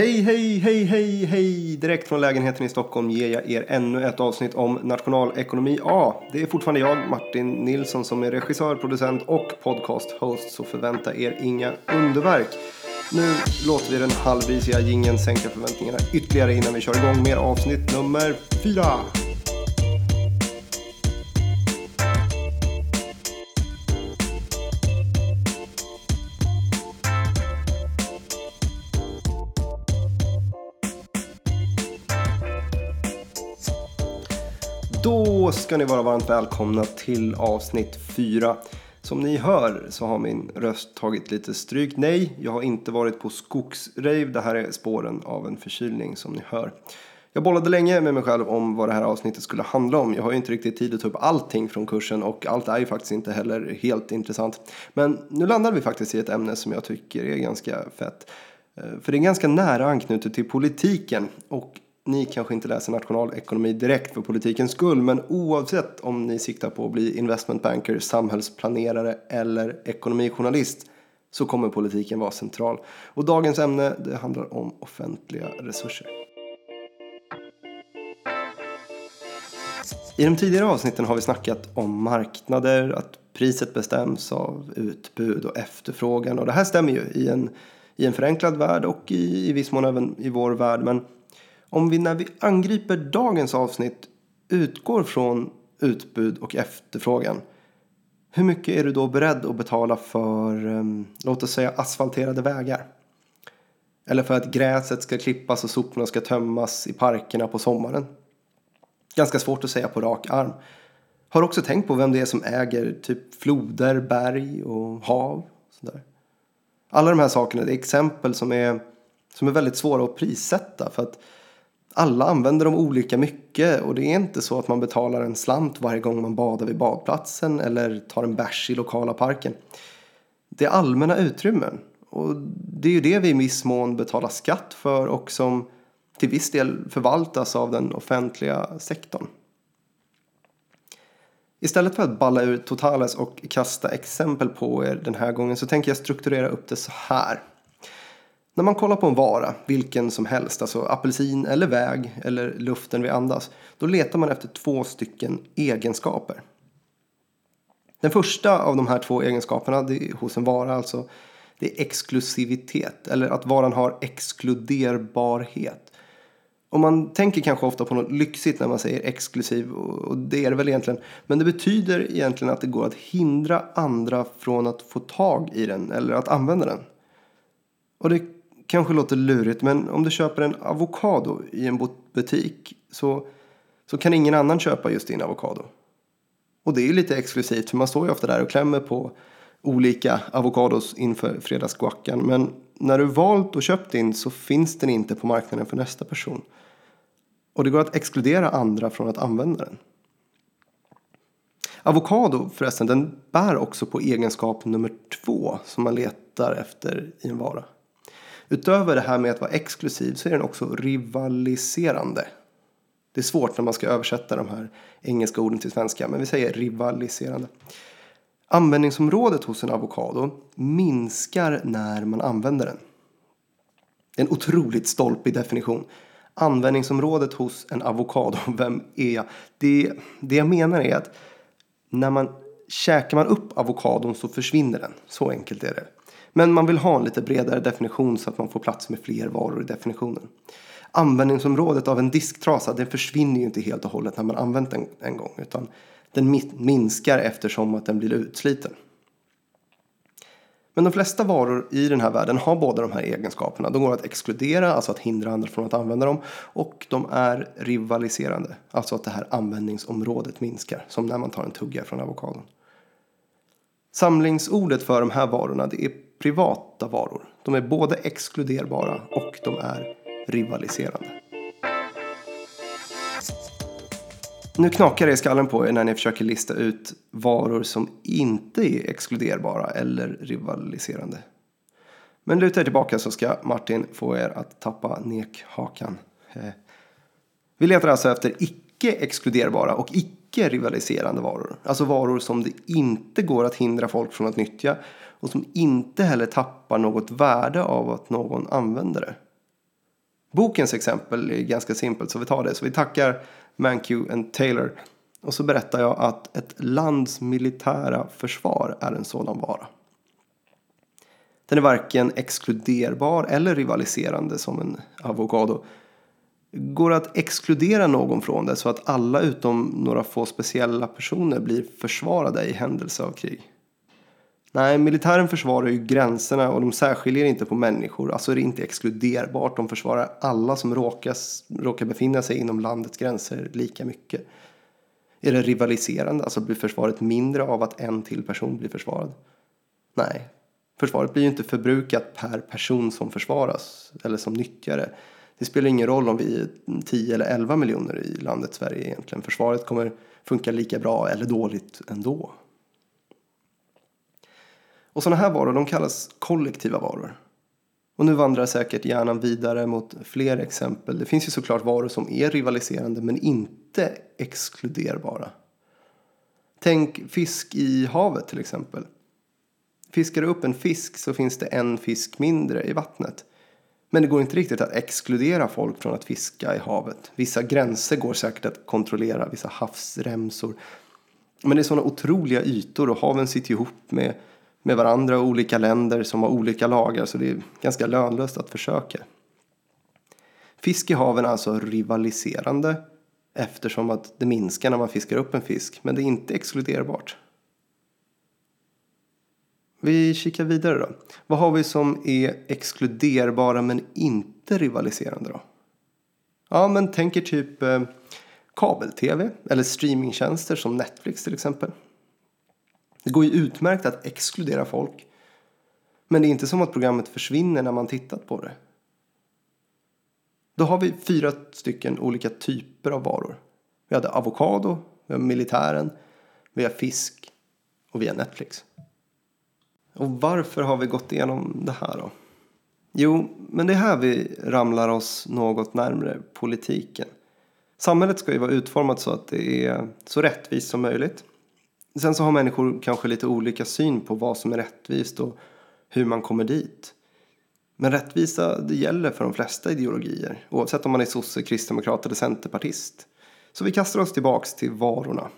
Hej, hej, hej, hej, hej! Direkt från lägenheten i Stockholm ger jag er ännu ett avsnitt om nationalekonomi A. Det är fortfarande jag, Martin Nilsson, som är regissör, producent och podcast-host, så förvänta er inga underverk. Nu låter vi den halvvisiga gingen sänka förväntningarna ytterligare innan vi kör igång med avsnitt nummer fyra. Då ska ni vara varmt välkomna till avsnitt 4. Som ni hör så har min röst tagit lite stryk. Nej, jag har inte varit på skogsrejv. Det här är spåren av en förkylning som ni hör. Jag bollade länge med mig själv om vad det här avsnittet skulle handla om. Jag har ju inte riktigt tid att ta upp allting från kursen och allt är ju faktiskt inte heller helt intressant. Men nu landade vi faktiskt i ett ämne som jag tycker är ganska fett. Eh, för det är ganska nära anknutet till politiken och ni kanske inte läser nationalekonomi direkt för politikens skull, men oavsett om ni siktar på att bli investmentbanker, samhällsplanerare eller ekonomijournalist så kommer politiken vara central. Och dagens ämne det handlar om offentliga resurser. I de tidigare avsnitten har vi snackat om marknader, att priset bestäms av utbud och efterfrågan. Och det här stämmer ju i en, i en förenklad värld och i, i viss mån även i vår värld. Men om vi när vi angriper dagens avsnitt utgår från utbud och efterfrågan. Hur mycket är du då beredd att betala för, ehm, låt oss säga asfalterade vägar? Eller för att gräset ska klippas och soporna ska tömmas i parkerna på sommaren? Ganska svårt att säga på rak arm. Har också tänkt på vem det är som äger typ floder, berg och hav. Sådär. Alla de här sakerna det är exempel som är, som är väldigt svåra att prissätta. För att alla använder dem olika mycket och det är inte så att man betalar en slant varje gång man badar vid badplatsen eller tar en bärs i lokala parken. Det är allmänna utrymmen och det är ju det vi i viss mån betalar skatt för och som till viss del förvaltas av den offentliga sektorn. Istället för att balla ur totales och kasta exempel på er den här gången så tänker jag strukturera upp det så här. När man kollar på en vara, vilken som helst, alltså apelsin eller väg eller luften vi andas, då letar man efter två stycken egenskaper. Den första av de här två egenskaperna det är, hos en vara alltså, det är exklusivitet, eller att varan har exkluderbarhet. Och man tänker kanske ofta på något lyxigt när man säger exklusiv, och det är det väl egentligen. Men det betyder egentligen att det går att hindra andra från att få tag i den eller att använda den. Och det kanske låter lurigt men om du köper en avokado i en butik så, så kan ingen annan köpa just din avokado. Och det är ju lite exklusivt för man står ju ofta där och klämmer på olika avokados inför fredagsguacan. Men när du valt och köpt din så finns den inte på marknaden för nästa person. Och det går att exkludera andra från att använda den. Avokado förresten, den bär också på egenskap nummer två som man letar efter i en vara. Utöver det här med att vara exklusiv så är den också rivaliserande. Det är svårt när man ska översätta de här engelska orden till svenska, men vi säger rivaliserande. Användningsområdet hos en avokado minskar när man använder den. Det är en otroligt stolpig definition. Användningsområdet hos en avokado, vem är jag? Det, det jag menar är att när man käkar man upp avokadon så försvinner den. Så enkelt är det. Men man vill ha en lite bredare definition så att man får plats med fler varor i definitionen. Användningsområdet av en disktrasa det försvinner ju inte helt och hållet när man använt den en gång. Utan den minskar eftersom att den blir utsliten. Men de flesta varor i den här världen har båda de här egenskaperna. De går att exkludera, alltså att hindra andra från att använda dem. Och de är rivaliserande, alltså att det här användningsområdet minskar. Som när man tar en tugga från avokadon. Samlingsordet för de här varorna det är privata varor. De är både exkluderbara och de är rivaliserande. Nu knakar det i skallen på er när ni försöker lista ut varor som inte är exkluderbara eller rivaliserande. Men luta er tillbaka så ska Martin få er att tappa nekhakan. Eh, vi letar alltså efter icke exkluderbara och icke rivaliserande varor. Alltså varor som det inte går att hindra folk från att nyttja och som inte heller tappar något värde av att någon använder det. Bokens exempel är ganska simpelt så vi tar det. Så vi tackar Mankiw and Taylor. Och så berättar jag att ett lands militära försvar är en sådan vara. Den är varken exkluderbar eller rivaliserande som en avokado. Går att exkludera någon från det så att alla utom några få speciella personer blir försvarade i händelse av krig? Nej, militären försvarar ju gränserna och de särskiljer inte på människor. Alltså är det inte exkluderbart. De försvarar alla som råkas, råkar befinna sig inom landets gränser lika mycket. Är det rivaliserande? Alltså blir försvaret mindre av att en till person blir försvarad? Nej, försvaret blir ju inte förbrukat per person som försvaras eller som nyttjare. Det spelar ingen roll om vi är 10 eller 11 miljoner i landet Sverige egentligen. Försvaret kommer funka lika bra eller dåligt ändå. Och sådana här varor de kallas kollektiva varor. Och nu vandrar säkert hjärnan vidare mot fler exempel. Det finns ju såklart varor som är rivaliserande men inte exkluderbara. Tänk fisk i havet till exempel. Fiskar du upp en fisk så finns det en fisk mindre i vattnet. Men det går inte riktigt att exkludera folk från att fiska i havet. Vissa gränser går säkert att kontrollera, vissa havsremsor. Men det är sådana otroliga ytor och haven sitter ihop med med varandra och olika länder som har olika lagar så alltså, det är ganska lönlöst att försöka. Fisk i haven är alltså rivaliserande eftersom att det minskar när man fiskar upp en fisk men det är inte exkluderbart. Vi kikar vidare då. Vad har vi som är exkluderbara men inte rivaliserande då? Ja, men tänker typ eh, kabel-tv eller streamingtjänster som Netflix till exempel. Det går ju utmärkt att exkludera folk. Men det är inte som att programmet försvinner när man tittat på det. Då har vi fyra stycken olika typer av varor. Vi hade avokado, vi har militären, vi har fisk och vi har Netflix. Och varför har vi gått igenom det här då? Jo, men det är här vi ramlar oss något närmre politiken. Samhället ska ju vara utformat så att det är så rättvist som möjligt. Sen så har människor kanske lite olika syn på vad som är rättvist och hur man kommer dit. Men rättvisa det gäller för de flesta ideologier, oavsett om man är sosse, kristdemokrat eller centerpartist. Så vi kastar oss tillbaks till varorna.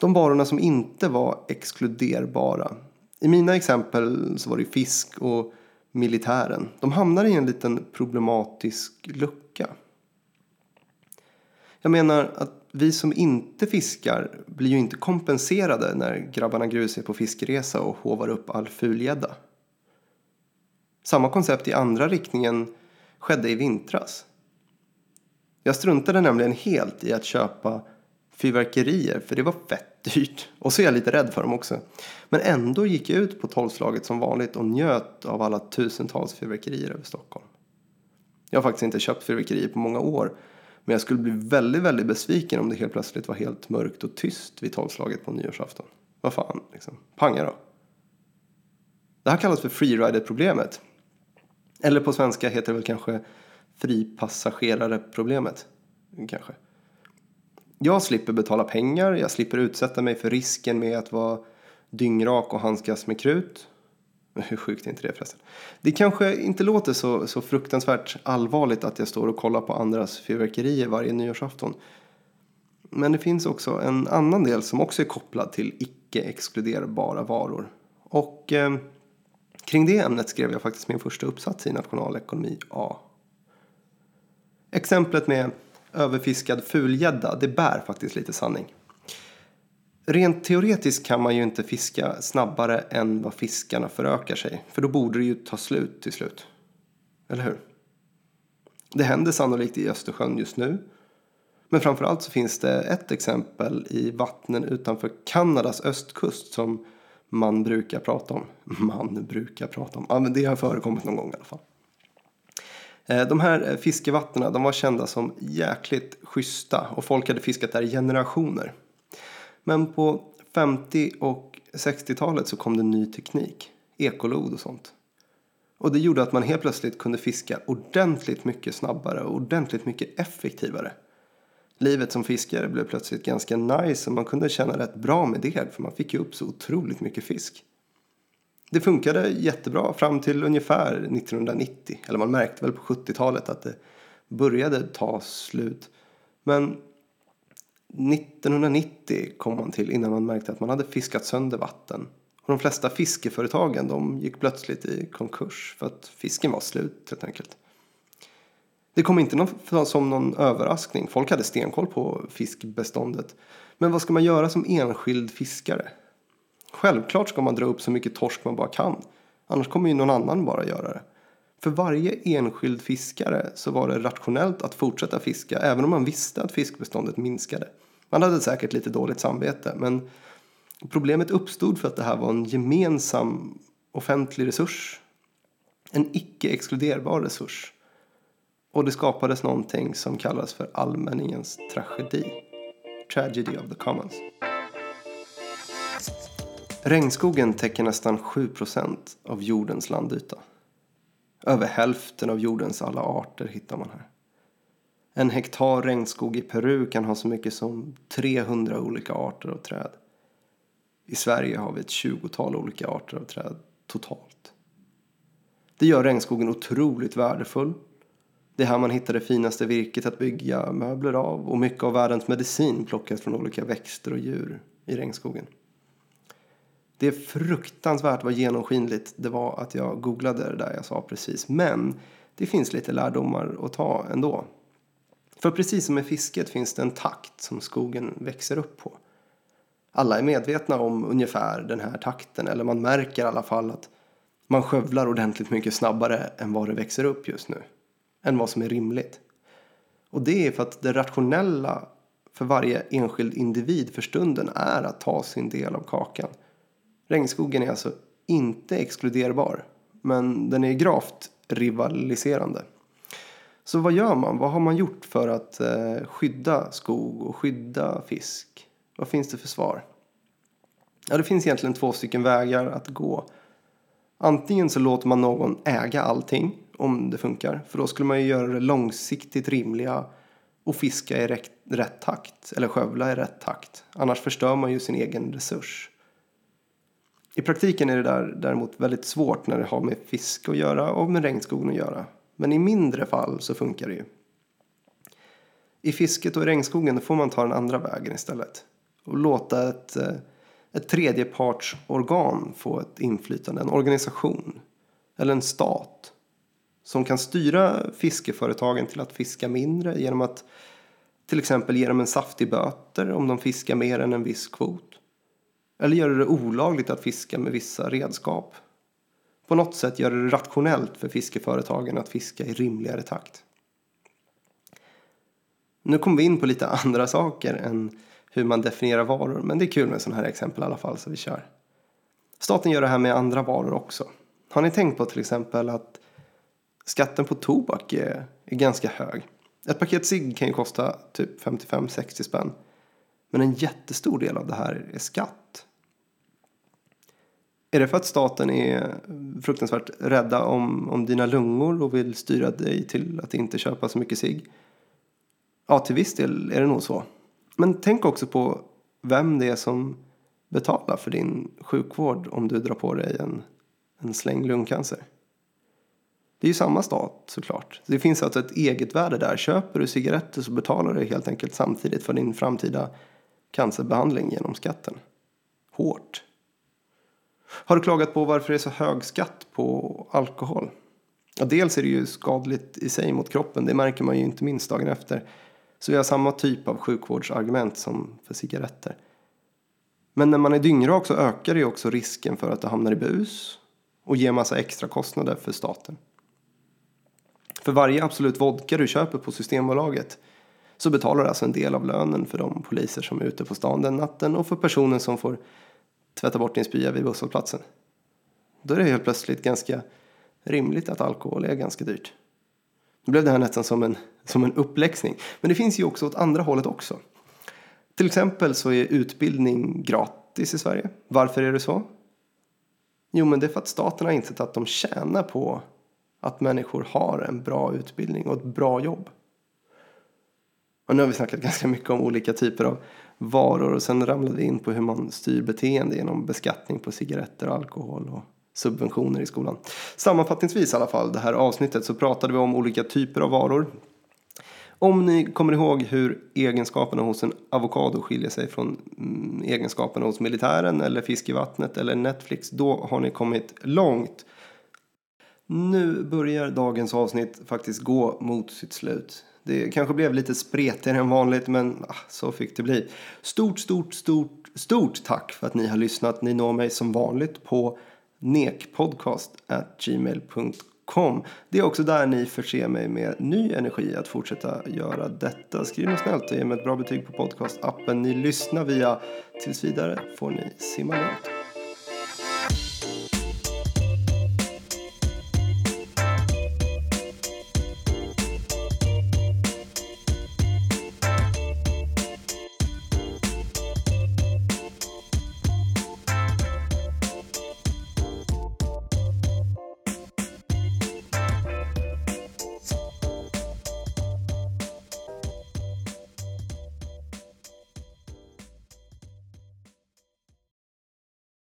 De varorna som inte var exkluderbara. I mina exempel så var det fisk och militären. De hamnar i en liten problematisk lucka. Jag menar att vi som inte fiskar blir ju inte kompenserade när grabbarna grus är på fiskeresa och hovar upp all fulgädda. Samma koncept i andra riktningen skedde i vintras. Jag struntade nämligen helt i att köpa fyrverkerier för det var fett dyrt. Och så är jag lite rädd för dem också. Men ändå gick jag ut på tolvslaget som vanligt och njöt av alla tusentals fyrverkerier över Stockholm. Jag har faktiskt inte köpt fyrverkerier på många år men jag skulle bli väldigt, väldigt besviken om det helt plötsligt var helt mörkt och tyst vid tolvslaget på nyårsafton. Vad fan, liksom. Panga då. Det här kallas för freerider-problemet. Eller på svenska heter det väl kanske fripassagerare-problemet. Kanske. Jag slipper betala pengar, jag slipper utsätta mig för risken med att vara dyngrak och handskas med krut. Hur sjukt är inte det förresten? Det kanske inte låter så, så fruktansvärt allvarligt att jag står och kollar på andras fyrverkerier varje nyårsafton. Men det finns också en annan del som också är kopplad till icke-exkluderbara varor. Och eh, kring det ämnet skrev jag faktiskt min första uppsats i nationalekonomi A. Exemplet med överfiskad fulgädda, det bär faktiskt lite sanning. Rent teoretiskt kan man ju inte fiska snabbare än vad fiskarna förökar sig. För då borde det ju ta slut till slut. Eller hur? Det händer sannolikt i Östersjön just nu. Men framförallt så finns det ett exempel i vattnen utanför Kanadas östkust som man brukar prata om. Man brukar prata om. Ja, men det har förekommit någon gång i alla fall. Eh, de här eh, fiskevattnen de var kända som jäkligt schyssta och folk hade fiskat där i generationer. Men på 50 och 60-talet så kom det ny teknik. Ekolod och sånt. Och det gjorde att man helt plötsligt kunde fiska ordentligt mycket snabbare och ordentligt mycket effektivare. Livet som fiskare blev plötsligt ganska nice och man kunde tjäna rätt bra med det för man fick ju upp så otroligt mycket fisk. Det funkade jättebra fram till ungefär 1990. Eller man märkte väl på 70-talet att det började ta slut. Men 1990 kom man till innan man märkte att man hade fiskat sönder vatten. Och de flesta fiskeföretagen de gick plötsligt i konkurs för att fisken var slut helt enkelt. Det kom inte någon, som någon överraskning. Folk hade stenkoll på fiskbeståndet. Men vad ska man göra som enskild fiskare? Självklart ska man dra upp så mycket torsk man bara kan. Annars kommer ju någon annan bara göra det. För varje enskild fiskare så var det rationellt att fortsätta fiska även om man visste att fiskbeståndet minskade. Man hade säkert lite dåligt samvete men problemet uppstod för att det här var en gemensam offentlig resurs. En icke-exkluderbar resurs. Och det skapades någonting som kallas för allmänningens tragedi. Tragedy of the Commons. Regnskogen täcker nästan 7% av jordens landyta. Över hälften av jordens alla arter hittar man här. En hektar regnskog i Peru kan ha så mycket som 300 olika arter av träd. I Sverige har vi ett tjugotal olika arter av träd totalt. Det gör regnskogen otroligt värdefull. Det är här man hittar det finaste virket att bygga möbler av och mycket av världens medicin plockas från olika växter och djur i regnskogen. Det är fruktansvärt vad genomskinligt det var att jag googlade det där jag sa precis. Men det finns lite lärdomar att ta ändå. För precis som med fisket finns det en takt som skogen växer upp på. Alla är medvetna om ungefär den här takten, eller man märker i alla fall att man skövlar ordentligt mycket snabbare än vad det växer upp just nu. Än vad som är rimligt. Och det är för att det rationella för varje enskild individ för stunden är att ta sin del av kakan. Regnskogen är alltså inte exkluderbar, men den är gravt rivaliserande. Så vad gör man? Vad har man gjort för att eh, skydda skog och skydda fisk? Vad finns det för svar? Ja, det finns egentligen två stycken vägar att gå. Antingen så låter man någon äga allting om det funkar. För då skulle man ju göra det långsiktigt rimliga och fiska i rätt, rätt takt. Eller skövla i rätt takt. Annars förstör man ju sin egen resurs. I praktiken är det där däremot väldigt svårt när det har med fiske att göra och med regnskogen att göra. Men i mindre fall så funkar det ju. I fisket och i regnskogen får man ta den andra vägen istället. Och låta ett, eh, ett tredjepartsorgan få ett inflytande, en organisation eller en stat som kan styra fiskeföretagen till att fiska mindre genom att till exempel ge dem en saftig böter om de fiskar mer än en viss kvot. Eller göra det olagligt att fiska med vissa redskap. På något sätt göra det rationellt för fiskeföretagen att fiska i rimligare takt. Nu kommer vi in på lite andra saker än hur man definierar varor. Men det är kul med sådana här exempel i alla fall så vi kör. Staten gör det här med andra varor också. Har ni tänkt på till exempel att skatten på tobak är, är ganska hög? Ett paket cigg kan ju kosta typ 55-60 spänn. Men en jättestor del av det här är skatt. Är det för att staten är fruktansvärt rädda om, om dina lungor och vill styra dig till att inte köpa så mycket cigg? Ja, till viss del är det nog så. Men tänk också på vem det är som betalar för din sjukvård om du drar på dig en, en släng lungcancer. Det är ju samma stat såklart. Det finns alltså ett eget värde där. Köper du cigaretter så betalar du helt enkelt samtidigt för din framtida cancerbehandling genom skatten. Hårt. Har du klagat på varför det är så hög skatt på alkohol? Ja, dels är det ju skadligt i sig mot kroppen, det märker man ju inte minst dagen efter. Så vi har samma typ av sjukvårdsargument som för cigaretter. Men när man är dyngrak så ökar det ju också risken för att du hamnar i bus och ger massa extra kostnader för staten. För varje Absolut Vodka du köper på Systembolaget så betalar du alltså en del av lönen för de poliser som är ute på stan den natten och för personen som får tvätta bort din spya vid busshållplatsen. Då är det helt plötsligt ganska rimligt att alkohol är ganska dyrt. Då blev det här nästan som en, som en uppläxning. Men det finns ju också åt andra hållet också. Till exempel så är utbildning gratis i Sverige. Varför är det så? Jo, men det är för att staten har insett att de tjänar på att människor har en bra utbildning och ett bra jobb. Och nu har vi snackat ganska mycket om olika typer av varor och sen ramlade vi in på hur man styr beteende genom beskattning på cigaretter och alkohol och subventioner i skolan. Sammanfattningsvis i alla fall, det här avsnittet så pratade vi om olika typer av varor. Om ni kommer ihåg hur egenskaperna hos en avokado skiljer sig från mm, egenskaperna hos militären eller fisk i vattnet eller Netflix, då har ni kommit långt. Nu börjar dagens avsnitt faktiskt gå mot sitt slut. Det kanske blev lite spretigare än vanligt men ah, så fick det bli. Stort, stort, stort, stort tack för att ni har lyssnat. Ni når mig som vanligt på nekpodcast.gmail.com. Det är också där ni förser mig med ny energi att fortsätta göra detta. Skriv mig snällt och ge mig ett bra betyg på podcastappen ni lyssnar via. Tills vidare får ni simma lugnt.